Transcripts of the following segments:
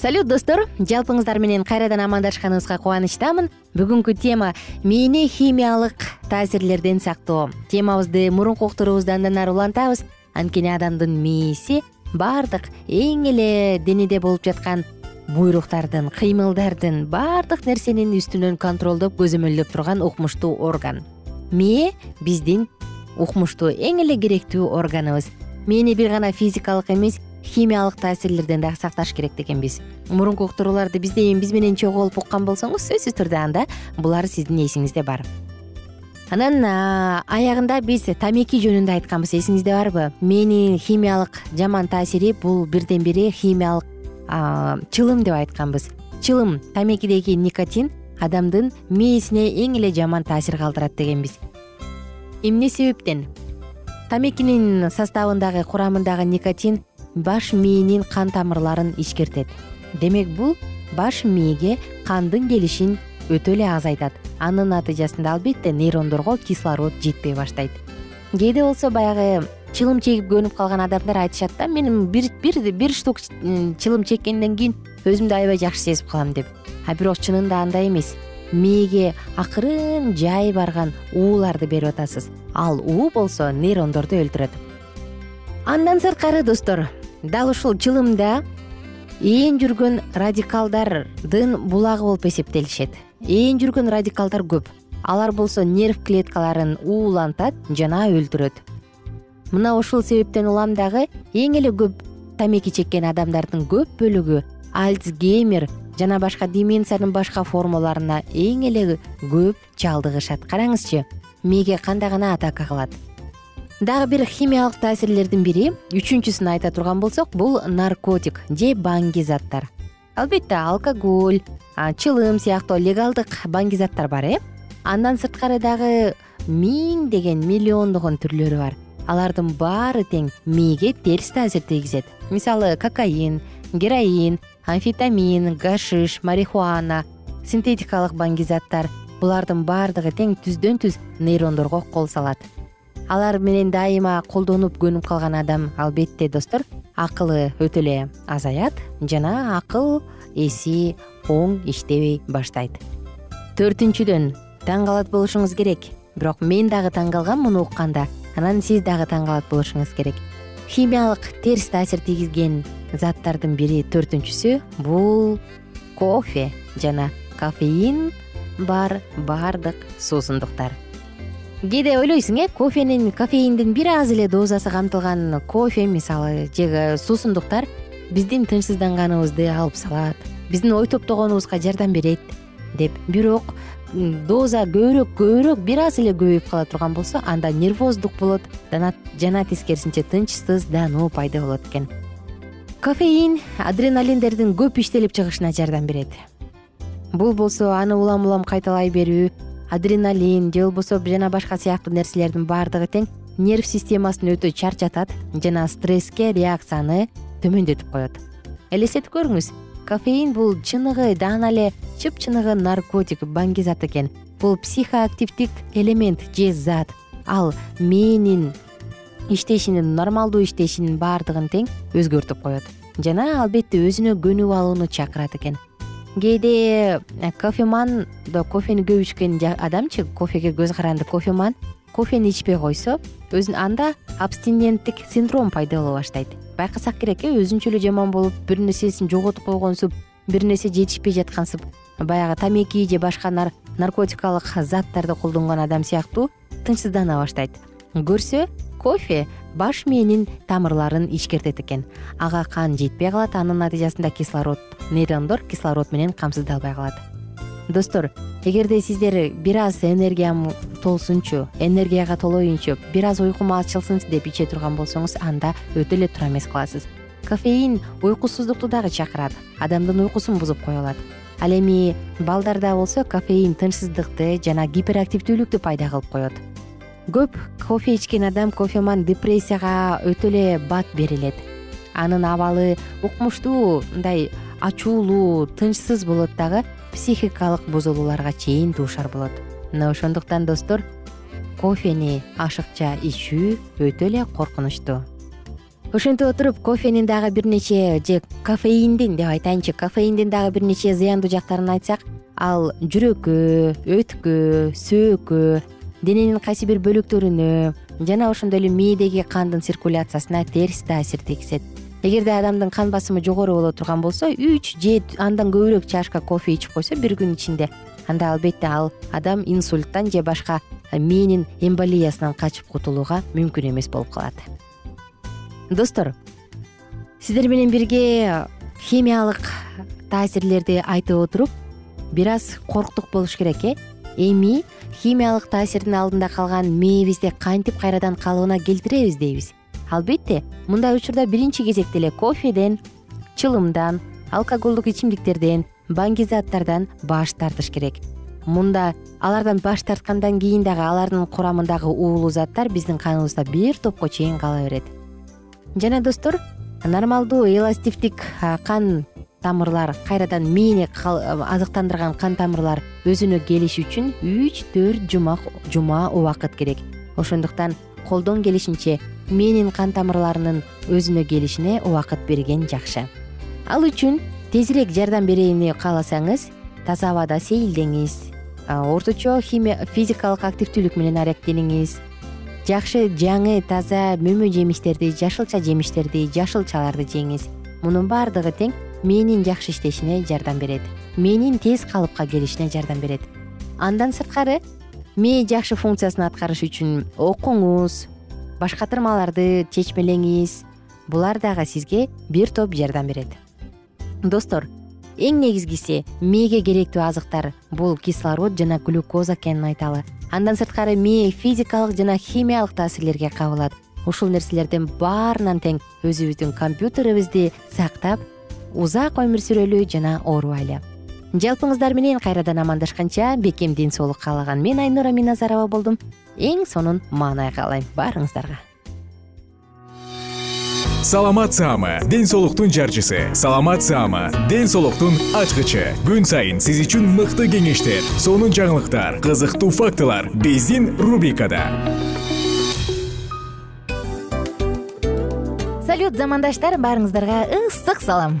салют достор. Жалпыңыздар менен кайрадан амандашканыбызга кубанычтамын. Бүгүнкү тема мээни химиялык таасирлерден сактоо темабызды мурунку уктуруубузда андан ары улантабыз анткени адамдын мээси баардык эң эле денеде болуп жаткан буйруктардын кыймылдардын баардык нерсенин үстүнөн контролдоп көзөмөлдөп турган укмуштуу орган. Мээ биздин укмуштуу эң эле керектүү органыбыз. Мээни бир гана физикалык эмес химиялык таасирлерден дагы сакташ керек экенбиз мурунку уктурууларды бизде биз менен чогуу болуп уккан болсоңуз сөзсүз түрдө анда булар сиздин эсиңизде бар. Анан аягында биз тамеки жөнүндө айтканбыз эсиңизде барбы? Мээнин химиялык жаман таасири бул бирден бири химиялык чылым деп айтканбыз. Чылым тамекидеги никотин адамдын мээсине эң эле жаман таасир калтырат дегенбиз. Эмне себептен? Тамекинин составындагы курамындагы никотин баш мээнин кан тамырларын ичкертет демек бул баш мээге кандын келишин өтө эле азайтат. Анын натыйжасында албетте нейрондорго кислород жетпей баштайт. Кээде болсо баягы чылым чегип көнүп калган адамдар айтышат да мен бир штук чылым чеккенден кийин өзүмдү аябай жакшы сезип калам деп. А бирок чынында андай эмес. Мээге акырын жай барган ууларды берип атасыз. Ал уу болсо нейрондорду өлтүрөт. Андан сырткары достор дал ушул чылымда ээн жүргөн радикалдардын булагы болуп эсептелишет. Ээн жүргөн радикалдар көп. Алар болсо нерв клеткаларын уулантат жана өлтүрөт. Мына ушул себептен улам дагы эң эле көп тамеки чеккен адамдардын көп бөлүгү альцгеймер жана башка деменциянын башка формаларына эң эле көп чалдыгышат. Караңызчы мээге кандай гана атака кылат дагы бир химиялык таасирлердин бири үчүнчүсүн айта турган болсок бул наркотик же баңги заттар. Албетте алкоголь чылым сыяктуу легалдык баңги заттар бар э? Андан сырткары дагы миңдеген миллиондогон түрлөрү бар. Алардын баары тең мээге терс таасир тийгизет. Мисалы кокаин героин амфетамин гашиш марихуана синтетикалык баңги заттар. Булардын баардыгы тең түздөн түз нейрондорго кол салат алар менен дайыма колдонуп көнүп калган адам. Албетте достор акылы өтө эле азаят жана акыл эси оң иштебей баштайт. Төртүнчүдөн таң калат болушуңуз керек. Бирок мен дагы таң калгам муну укканда анан сиз дагы таң калат болушуңуз керек. Химиялык терс таасир тийгизген заттардын бири төртүнчүсү бул кофе жана кофеин бар баардык суусундуктар кээде ойлойсуң э кофенин кофеиндин бир аз эле дозасы камтылган кофе мисалы же суусундуктар биздин тынчсызданганыбызды алып салат биздин ой топтогонубузга жардам берет деп. Бирок доза көбүрөөк көбүрөөк бир аз эле көбөйүп кала турган болсо анда нервоздук болот жана тескерисинче тынчсыздануу пайда болот экен. Кофеин адреналиндердин көп иштелип чыгышына жардам берет. Бул болсо аны улам улам кайталай берүү адреналин же болбосо жана башка сыяктуу нерселердин баардыгы тең нерв системасын өтө чарчатат жана стресске реакцияны төмөндөтүп коет. Элестетип көрүңүз кофеин бул чыныгы даана эле чыпчыныгы наркотик баңги зат экен. Бул психоактивдик элемент же зат. Ал мээнин иштешинин нормалдуу иштешинин баардыгын тең өзгөртүп коет. Жана албетте өзүнө көнүп алууну чакырат экен кээде э, кофеман кофени көп ичкен адамчы кофеге көз каранды кофеман кофени ичпей койсо өзүн анда абстиненттик синдром пайда боло баштайт. Байкасак керек э өзүнчө эле жаман болуп бир нерсесин жоготуп койгонсуп бир нерсе жетишпей жаткансып баягы тамеки же башка наркотикалык заттарды колдонгон адам сыяктуу тынчсыздана баштайт. Көрсө кофе баш мээнин тамырларын ичкертет экен. Ага кан жетпей калат анын натыйжасында кислород нейрондор кислород менен камсыздалбай калат. Достор эгерде сиздер бир аз энергиям толсунчу энергияга толоюнчу бир аз уйкум ачылсын деп иче турган болсоңуз анда өтө эле туура эмес кыласыз кофеин уйкусуздукту дагы чакырат адамдын уйкусун бузуп кое алат ал эми балдарда болсо кофеин тынчсыздыкты жана гиперактивдүүлүктү пайда кылып коет көп кофе ичкен адам кофеман депрессияга өтө эле бат берилет. Анын абалы укмуштуу мындай ачуулуу тынчсыз болот дагы психикалык бузулууларга чейин дуушар болот. Мына ошондуктан достор кофени ашыкча ичүү өтө эле коркунучтуу. Ошентип отуруп кофенин дагы бир нече же кофеиндин деп айтайынчы кофеиндин дагы бир нече зыяндуу жактарын айтсак ал жүрөккө өткө сөөгкө дененин кайсы бир бөлүктөрүнө жана ошондой эле мээдеги кандын циркуляциясына терс таасир тийгизет эгерде адамдын кан басымы жогору боло турган болсо үч же андан көбүрөөк чашка кофе ичип койсо бир күн ичинде. Анда албетте ал адам инсульттан же башка мээнин эмболиясынан качып кутулууга мүмкүн эмес болуп калат. Достор сиздер менен бирге химиялык таасирлерди айтып отуруп бир аз корктук болуш керек э эми химиялык таасирдин алдында калган мээбизди кантип кайрадан калыбына келтиребиз дейбиз. Албетте мындай учурда биринчи кезекте эле кофеден чылымдан алкоголдук ичимдиктерден баңгизаттардан баш тартыш керек. Мында алардан баш тарткандан кийин дагы алардын курамындагы уулуу заттар биздин каныбызда бир топко чейин кала берет. Жана достор нормалдуу эластивдик кан тамырлар кайрадан мээни азыктандырган кан тамырлар өзүнө келиш үчүн үч төрт жума жума убакыт керек. Ошондуктан колдон келишинче мээнин кан тамырларынын өзүнө келишине убакыт берген жакшы. Ал үчүн тезирээк жардам берейини кааласаңыз таза абада сейилдеңиз. Орточо химия физикалык активдүүлүк менен аректениңиз. Жакшы жаңы таза мөмө жемиштерди жашылча жемиштерди жашылчаларды жеңиз. Мунун баардыгы тең мээнин жакшы иштешине жардам берет. Мээнин тез калыпка келишине жардам берет. Андан сырткары мээ жакшы функциясын аткарыш үчүн окуңуз башкатырмаларды чечмелеңиз. Булар дагы сизге бир топ жардам берет. Достор эң негизгиси мээге керектүү азыктар бул кислород жана глюкоза экенин айталы. Андан сырткары мээ физикалык жана химиялык таасирлерге кабылат. Ушул нерселердин баарынан тең өзүбүздүн компьютерибизди сактап узак өмүр сүрөлү жана оорубайлы жалпыңыздар менен кайрадан амандашканча бекем ден соолук каалаган мен айнура миназарова болдум. Эң сонун маанай каалайм баарыңыздарга. Саламат саама ден соолуктун жарчысы. Саламат саама ден соолуктун ачкычы. Күн сайын сиз үчүн мыкты кеңештер сонун жаңылыктар кызыктуу фактылар биздин рубрикада. Салют замандаштар баарыңыздарга ысык салам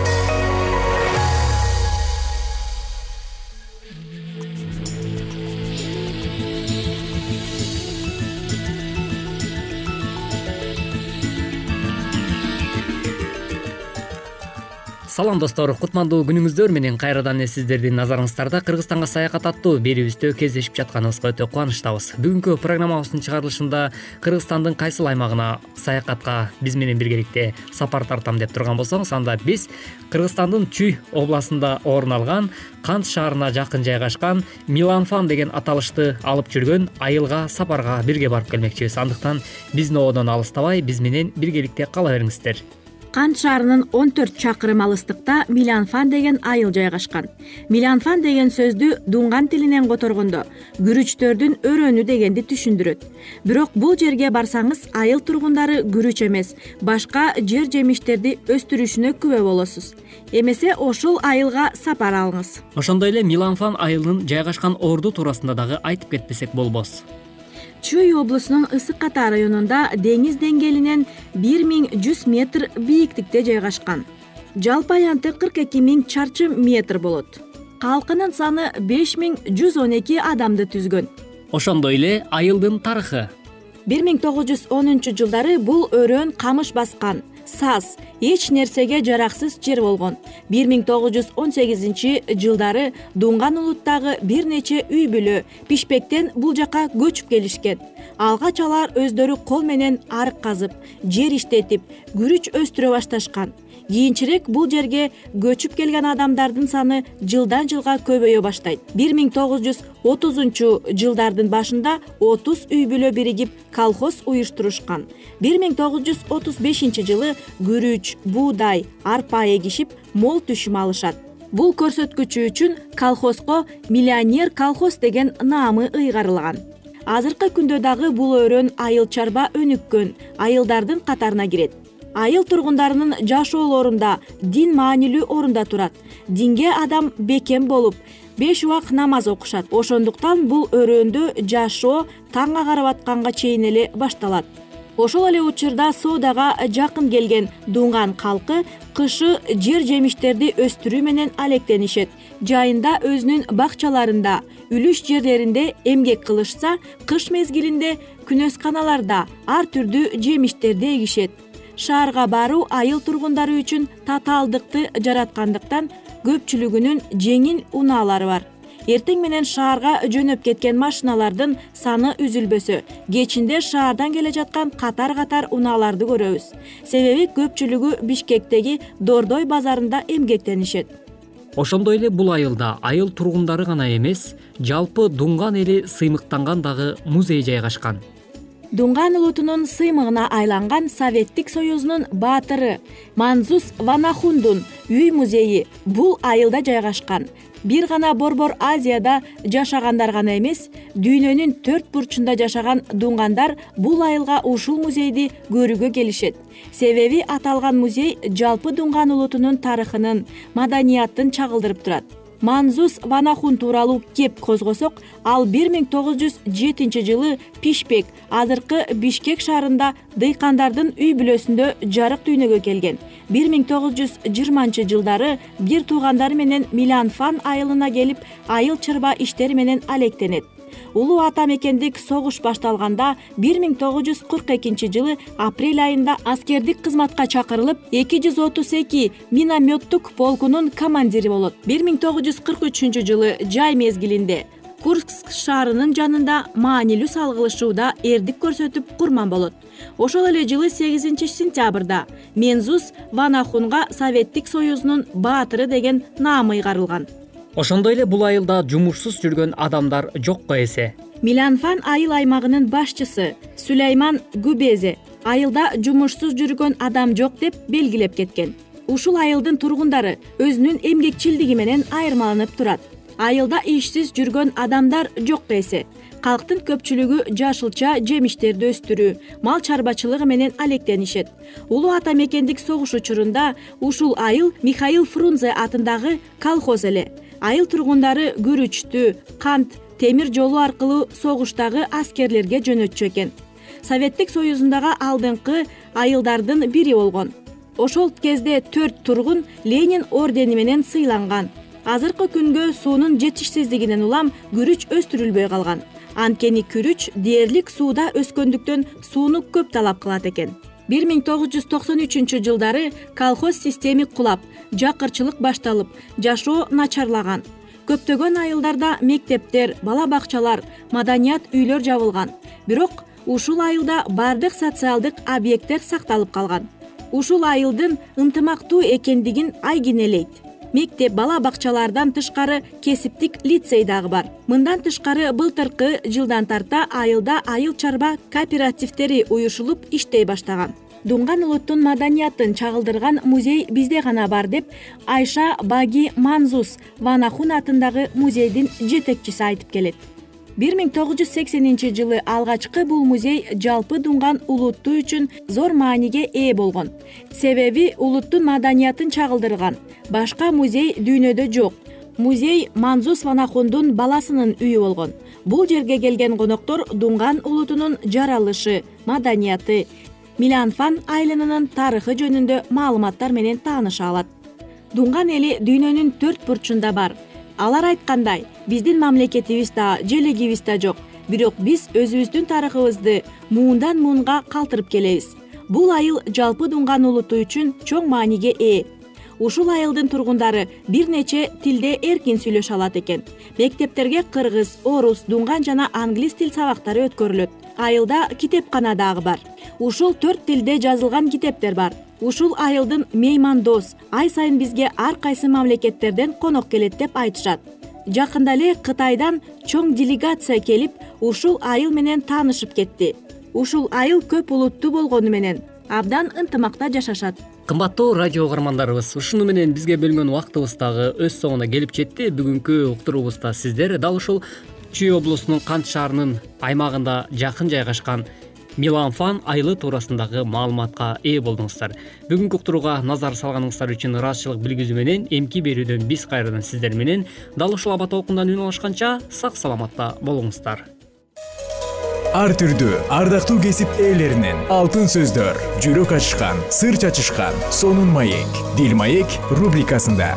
салам достор. Кутмандуу күнүңүздөр. Менен кайрадан эле сиздердин назарыңыздарда кыргызстанга саякат аттуу берүүбүздө кездешип жатканыбызга өтө кубанычтабыз. Бүгүнкү программабыздын чыгарылышында кыргызстандын кайсыл аймагына саякатка биз менен биргеликте сапар тартам деп турган болсоңуз анда биз кыргызстандын чүй областында орун алган кант шаарына жакын жайгашкан миланфан деген аталышты алып жүргөн айылга сапарга бирге барып келмекчибиз. Андыктан биздин ободон алыстабай биз менен биргеликте кала бериңиздер кант шаарынын он төрт чакырым алыстыкта милянфан деген айыл жайгашкан. Милянфан деген сөздү дунган тилинен которгондо күрүчтөрдүн өрөөнү дегенди түшүндүрөт. Бирок бул жерге барсаңыз айыл тургундары күрүч эмес башка жер жемиштерди өстүрүшүнө күбө болосуз. Эмесе ошол айылга сапар алыңыз. Ошондой эле миланфан айылынын жайгашкан орду туурасында дагы айтып кетпесек болбос чүй облусунун ысык ата районунда деңиз деңгээлинен бир миң жүз метр бийиктикте жайгашкан. Жалпы аянты кырк эки миң чарчы метр болот. Калкынын саны беш миң жүз он эки адамды түзгөн. Ошондой эле айылдын тарыхы. Бир миң тогуз жүз онунчу жылдары бул өрөөн камыш баскан саз эч нерсеге жараксыз жер болгон. Бир миң тогуз жүз он сегизинчи жылдары дунган улуттагы бир нече үй бүлө пишпектен бул жака көчүп келишкен. Алгач алар өздөрү кол менен арык казып жер иштетип күрүч өстүрө башташкан кийинчерээк бул жерге көчүп келген адамдардын саны жылдан жылга көбөйө баштайт. Бир миң тогуз жүз отузунчу жылдардын башында отуз үй бүлө биригип колхоз уюштурушкан. Бир миң тогуз жүз отуз бешинчи жылы күрүч буудай арпа эгишип мол түшүм алышат. Бул көрсөткүчү үчүн колхозго миллионер колхоз деген наамы ыйгарылган. Азыркы күндө дагы бул өрөөн айыл чарба өнүккөн айылдардын катарына кирет айыл тургундарынын жашоолорунда дин маанилүү орунда турат. Динге адам бекем болуп беш убак намаз окушат. Ошондуктан бул өрөөндө жашоо таң агарып атканга чейин эле башталат. Ошол эле учурда соодага жакын келген дунган калкы кышы жер жемиштерди өстүрүү менен алектенишет. Жайында өзүнүн бакчаларында үлүш жерлеринде эмгек кылышса кыш мезгилинде күнөсканаларда ар түрдүү жемиштерди эгишет шаарга баруу айыл тургундары үчүн татаалдыкты жараткандыктан көпчүлүгүнүн жеңил унаалары бар. Эртең менен шаарга жөнөп кеткен машиналардын саны үзүлбөсө кечинде шаардан келе жаткан катар катар унааларды көрөбүз. Себеби көпчүлүгү бишкектеги дордой базарында эмгектенишет. Ошондой эле бул айылда айыл тургундары гана эмес жалпы дунган эли сыймыктанган дагы музей жайгашкан дунган улутунун сыймыгына айланган советтик союзунун баатыры манзус ванахундун үй музейи бул айылда жайгашкан. Бир гана борбор азияда жашагандар гана эмес дүйнөнүн төрт бурчунда жашаган дунгандар бул айылга ушул музейди көрүүгө келишет. Себеби аталган музей жалпы дунган улутунун тарыхынын маданияттын чагылдырып турат манзус ванахун тууралуу кеп козгосок ал бир миң тогуз жүз жетинчи жылы пишпек азыркы бишкек шаарында дыйкандардын үй бүлөсүндө жарык дүйнөгө келген. бир миң тогуз жүз жыйырманчы жылдары бир туугандары менен миланфан айылына келип айыл чарба иштери менен алектенет улуу ата мекендик согуш башталганда бир миң тогуз жүз кырк экинчи жылы апрель айында аскердик кызматка чакырылып эки жүз отуз эки минометтук полкунун командири болот. бир миң тогуз жүз кырк үчүнчү жылы жай мезгилинде курск шаарынын жанында маанилүү салгылашууда эрдик көрсөтүп курман болот. Ошол эле жылы сегизинчи сентябрда мензус ванахунга советтик союзунун баатыры деген наам ыйгарылган ошондой эле бул айылда жумушсуз жүргөн адамдар жокко эсе. Миланфан айыл аймагынын башчысы сүлейман губезе айылда жумушсуз жүргөн адам жок деп белгилеп кеткен. Ушул айылдын тургундары өзүнүн эмгекчилдиги менен айырмаланып турат. Айылда ишсиз жүргөн адамдар жокко эсе. Калктын көпчүлүгү жашылча жемиштерди өстүрүү мал чарбачылыгы менен алектенишет. Улуу ата мекендик согуш учурунда ушул айыл михаил фрунзе атындагы колхоз эле айыл тургундары күрүчтү кант темир жолу аркылуу согуштагы аскерлерге жөнөтчү экен. Советтик союзундагы алдыңкы айылдардын бири болгон. Ошол кезде төрт тургун ленин ордени менен сыйланган. Азыркы күнгө суунун жетишсиздигинен улам күрүч өстүрүлбөй калган. Анткени күрүч дээрлик сууда өскөндүктөн сууну көп талап кылат экен бир миң тогуз жүз токсон үчүнчү жылдары колхоз системи кулап жакырчылык башталып жашоо начарлаган. Көптөгөн айылдарда мектептер бала бакчалар маданият үйлөр жабылган. Бирок ушул айылда баардык социалдык объекттер сакталып калган. Ушул айылдын ынтымактуу экендигин айкинелейт мектеп бала бакчалардан тышкары кесиптик лицей дагы бар. Мындан тышкары былтыркы жылдан тарта айылда айыл чарба кооперативдери уюшулуп иштей баштаган. Дунган улуттун маданиятын чагылдырган музей бизде гана бар деп айша баги манзус ванахун атындагы музейдин жетекчиси айтып келет бир миң тогуз жүз сексенинчи жылы алгачкы бул музей жалпы дунган улутту үчүн зор мааниге ээ болгон. Себеби улуттун маданиятын чагылдырган. Башка музей дүйнөдө жок. Музей манзус ванахундун баласынын үйү болгон. Бул жерге келген коноктор дунган улутунун жаралышы маданияты миланфан айылынын тарыхы жөнүндө маалыматтар менен тааныша алат. Дунган эли дүйнөнүн төрт бурчунда бар алар айткандай биздин мамлекетибиз да желегибиз да жок. Бирок биз өзүбүздүн тарыхыбызды муундан муунга калтырып келебиз. Бул айыл жалпы дунган улуту үчүн чоң мааниге ээ. Ушул айылдын тургундары бир нече тилде эркин сүйлөшө алат экен. Мектептерге кыргыз орус дунган жана англис тил сабактары өткөрүлөт. Айылда китепкана дагы бар. Ушул төрт тилде жазылган китептер бар ушул айылдын меймандос ай сайын бизге ар кайсы мамлекеттерден конок келет деп айтышат. Жакында эле кытайдан чоң делегация келип ушул айыл менен таанышып кетти. Ушул айыл көп улуттуу болгону менен абдан ынтымакта жашашат. Кымбаттуу радио угармандарыбыз ушуну менен бизге бөлүнгөн убактыбыз дагы өз соңуна келип жетти. Бүгүнкү уктуруубузда сиздер. Дал ушул чүй облусунун кант шаарынын аймагында жакын жайгашкан миланфан айылы туурасындагы маалыматка ээ болдуңуздар. Бүгүнкү уктурууга назар салганыңыздар үчүн ыраазычылык билгизүү менен эмки берүүдөн биз кайрадан сиздер менен дал ушул аба толкундан үн алышканча сак саламатта болуңуздар. Ар түрдүү ардактуу кесип ээлеринен алтын сөздөр жүрөк ачышкан сыр чачышкан сонун маек дил маек рубрикасында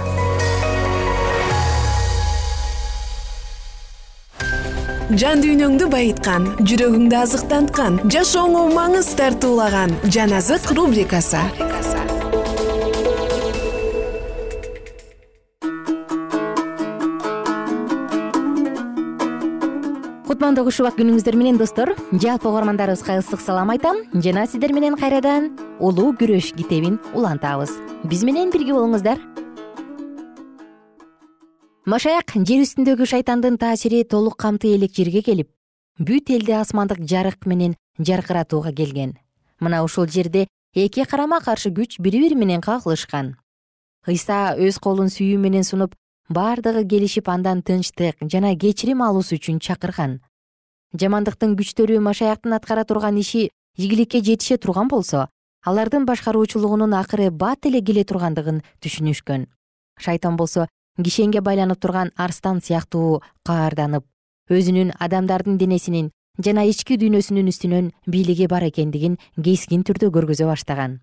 жан дүйнөңдү байыткан жүрөгүңдү азыктанткан жашооңо маңыз тартуулаган жан азык рубрикасы. Кутмандуу убак күнүңүздөр менен достор. Жалпы угармандарыбызга ысык салам айтам. Жана сиздер менен кайрадан улуу күрөш китебин улантабыз. Биз менен бирге болуңуздар машаяк жер үстүндөгү шайтандын таасири толук камтый элек жерге келип бүт элди асмандык жарык менен жаркыратууга келген. Мына ушул жерде эки карама каршы күч бири бири менен кагылышкан. Ыйса өз колун сүйүү менен сунуп бардыгы келишип андан тынчтык жана кечирим алуусу үчүн чакырган. Жамандыктын күчтөрү машаяктын аткара турган иши ийгиликке жетише турган болсо алардын башкаруучулугунун акыры бат эле келе тургандыгын түшүнүшкөн. Шайтан болсо кишенге байланып турган арстан сыяктуу каарданып өзүнүн адамдардын денесинин жана ички дүйнөсүнүн үстүнөн бийлиги бар экендигин кескин түрдө көргөзө баштаган.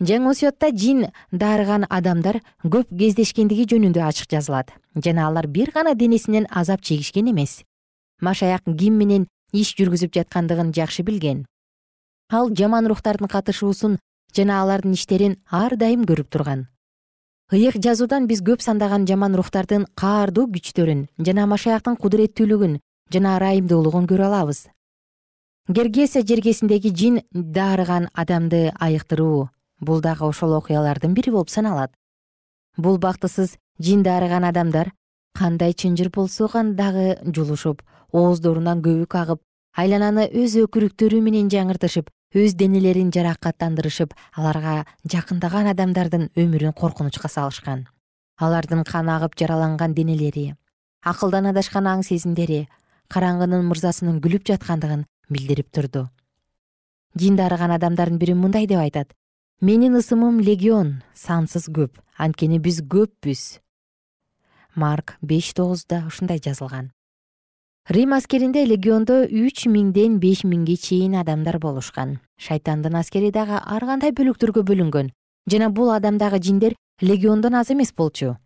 Жаңы осуятта жин даарыган адамдар көп кездешкендиги жөнүндө ачык жазылат жана алар бир гана денесинен азап чегишкен эмес. Машаяк ким менен иш жүргүзүп жаткандыгын жакшы билген. Ал жаман рухтардын катышуусун жана алардын иштерин ар дайым көрүп турган ыйык жазуудан биз көп сандаган жаман рухтардын каардуу күчтөрүн жана машаяктын кудуреттүүлүгүн жана ырайымдуулугун көрө алабыз. Гергесия жергесиндеги жин даарыган адамды айыктыруу бул дагы ошол окуялардын бири болуп саналат. Бул бактысыз жин даарыган адамдар кандай чынжыр болсо дагы жулушуп ооздорунан көбүк агып айлананы өз өкүрүктөрү менен жаңыртышып өз денелерин жаракаттандырышып аларга жакындаган адамдардын өмүрүн коркунучка салышкан. Алардын кан агып жараланган денелери акылдан адашкан аң сезимдери караңгынын мырзасынын күлүп жаткандыгын билдирип турду. Жин даарыган адамдардын бири мындай деп айтат. Менин ысымым легион сансыз көп анткени биз көппүз марк беш тогузда ушундай жазылган. Рим аскеринде легиондо үч миңден беш миңге чейин адамдар болушкан шайтандын аскери дагы ар кандай бөлүктөргө бөлүнгөн жана бул адамдагы жиндер легиондон аз эмес болчу.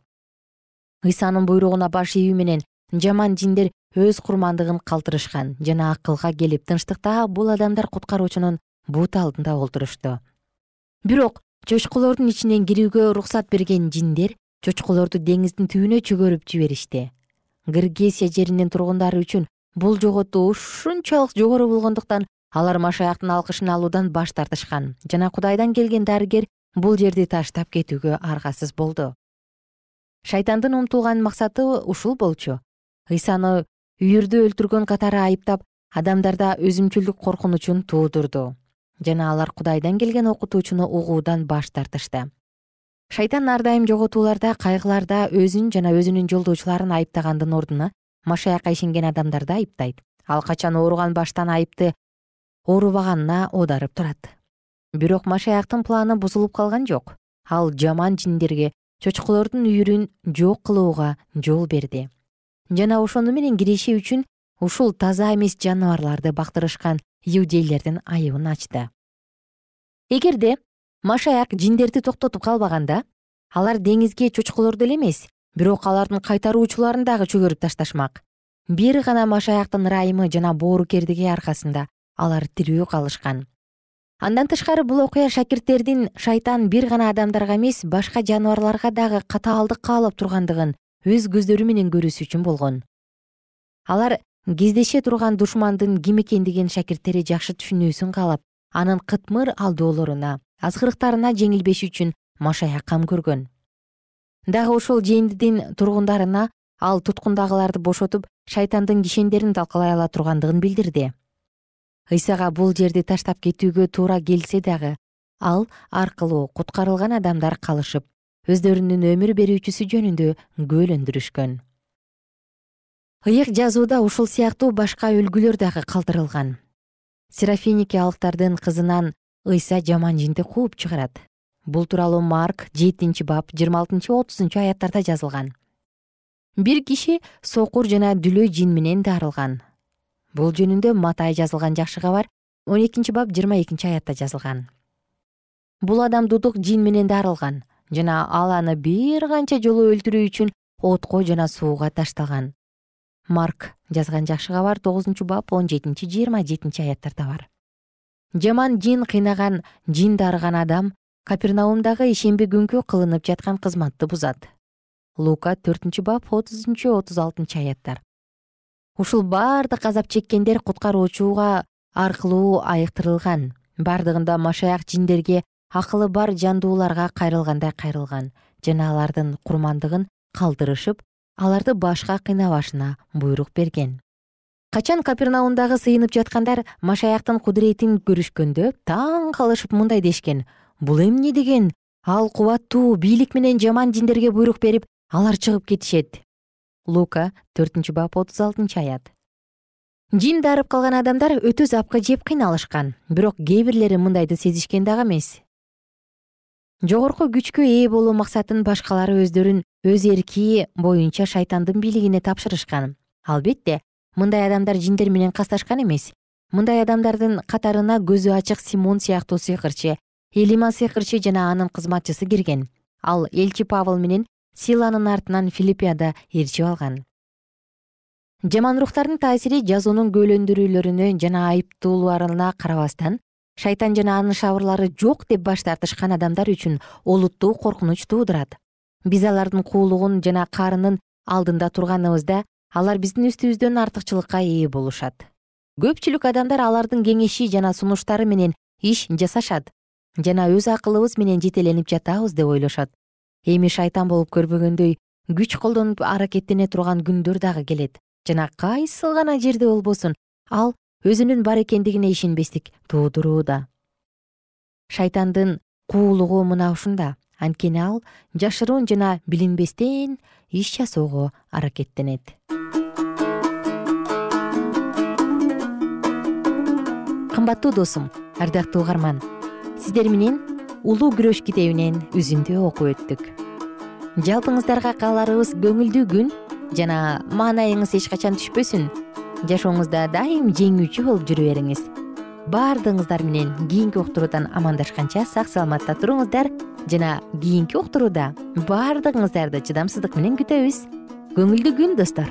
Ыйсанын буйругуна баш ийүү менен жаман жиндер өз курмандыгын калтырышкан жана акылга келип тынчтыкта бул адамдар куткаруучунун бут алдында олтурушту. Бирок чочколордун ичинен кирүүгө уруксат берген жиндер чочколорду деңиздин түбүнө чөгөрүп жиберишти. Гыргесия жеринин тургундары үчүн бул жоготуу ушунчалык жогору болгондуктан алар машаяктын алкышын алуудан баш тартышкан. Жана кудайдан келген дарыгер бул жерди таштап кетүүгө аргасыз болду. Шайтандын умтулган максаты ушул болчу. Ыйсаны үйүрдү өлтүргөн катары айыптап адамдарда өзүмчүлдүк коркунучун туудурду. Жана алар кудайдан келген окутуучуну угуудан баш тартышты. Шайтан ар дайым жоготууларда кайгыларда өзүн жана өзүнүн жолдоочуларын айыптагандын ордуна машаякка ишенген адамдарды айыптайт. Ал качан ооруган баштан айыпты оорубаганына оодарып турат. Бирок машаяктын планы бузулуп калган жок. Ал жаман жиндерге чочколордун үйүрүн жок кылууга жол берди. Жана ошону менен киреше үчүн ушул таза эмес жаныбарларды бактырышкан иудейлердин айыбын ачты. Эгерде машаяк жиндерди токтотуп калбаганда алар деңизге чочколорду эле эмес бирок алардын кайтаруучуларын дагы чөгөрүп ташташмак. Бир гана машаяктын ырайымы жана боорукердиги аркасында алар тирүү калышкан. Андан тышкары бул окуя шакирттердин шайтан бир гана адамдарга эмес башка жаныбарларга дагы катаалдык каалап тургандыгын өз көздөрү менен көрүүсү үчүн болгон. Алар кездеше турган душмандын ким экендигин шакирттери жакшы түшүнүүсүн каалап анын кытмыр алдоолоруна азгырыктарына жеңилбеш үчүн машаяк кам көргөн. Дагы ошол жээндидин тургундарына ал туткундагыларды бошотуп шайтандын кишендерин талкалай ала тургандыгын билдирди ыйсага бул жерди таштап кетүүгө туура келсе дагы ал аркылуу куткарылган адамдар калышып өздөрүнүн өмүр берүүчүсү жөнүндө күбөлөндүрүшкөн ыйык жазууда ушул сыяктуу башка үлгүлөр дагы калтырылган. Серафиникиялыктардын кызынан ыйса жаман жинди кууп чыгарат. Бул тууралуу марк жетинчи бап жыйырма алтынчы отузунчу аяттарда жазылган. Бир киши сокур жана дүлөй жин менен дарылган бул жөнүндө матай жазылган жакшы кабар он экинчи бап жыйырма экинчи аятта жазылган. Бул адам дудук жин менен дарылган жана ал аны бир канча жолу өлтүрүү үчүн отко жана сууга ташталган. Марк жазган жакшы кабар тогузунчу бап он жетинчи жыйырма жетинчи аяттарда бар. Жаман жин кыйнаган жин дарыган адам капернаумдагы ишемби күнкү кылынып жаткан кызматты бузат. Лука төртүнчү бап отузунчу отуз алтынчы аяттар ушул баардык азап чеккендер куткаруучуга аркылуу айыктырылган. Бардыгында машаяк жиндерге акылы бар жандууларга кайрылгандай кайрылган жана алардын курмандыгын калтырышып аларды башка кыйнабашына буйрук берген. Качан капернаумдагы сыйынып жаткандар машаяктын кудуретин көрүшкөндө таң калышып мындай дешкен. Бул эмне? деген ал кубаттуу бийлик менен жаман жиндерге буйрук берип алар чыгып кетишет лука төртүнчү бап отуз алтынчы аят. Жин дарып калган адамдар өтө запкы жеп кыйналышкан бирок кээ бирлери мындайды сезишкен дагы эмес. Жогорку күчкө ээ болуу максатын башкалары өздөрүн өз эрки боюнча шайтандын бийлигине тапшырышкан. Албетте мындай адамдар жиндер менен касташкан эмес. Мындай адамдардын катарына көзү ачык симон сыяктуу сыйкырчы элима сыйкырчы жана анын кызматчысы кирген. Ал элчи павыл менен силанын артынан филиппияда ээрчип алган. Жаман рухтардын таасири жазуунун күбөлөндүрүүлөрүнө жана айыптоолоруна карабастан шайтан жана анын шабырлары жок деп баш тартышкан адамдар үчүн олуттуу коркунуч туудурат биз алардын куулугун жана карынын алдында турганыбызда алар биздин үстүбүздөн артыкчылыкка ээ болушат. Көпчүлүк адамдар алардын кеңеши жана сунуштары менен иш жасашат жана өз акылыбыз менен жетеленип жатабыз деп ойлошот эми шайтан болуп көрбөгөндөй күч колдонуп аракеттене турган күндөр дагы келет. Жана кайсыл гана жерде болбосун ал өзүнүн бар экендигине ишенбестик туудурууда шайтандын куулугу мына ушунда. Анткени ал жашыруун жана билинбестен иш жасоого аракеттенет. Кымбаттуу досум ардактуу угарман сиздер менен улуу күрөш китебинен үзүндү окуп өттүк. Жалпыңыздарга кааларыбыз көңүлдүү күн жана маанайыңыз эч качан түшпөсүн жашооңузда дайым жеңүүчү болуп жүрө бериңиз баардыгыңыздар менен кийинки уктуруудан амандашканча сак саламатта туруңуздар жана кийинки уктурууда баардыгыңыздарды чыдамсыздык менен күтөбүз. Көңүлдүү күн достор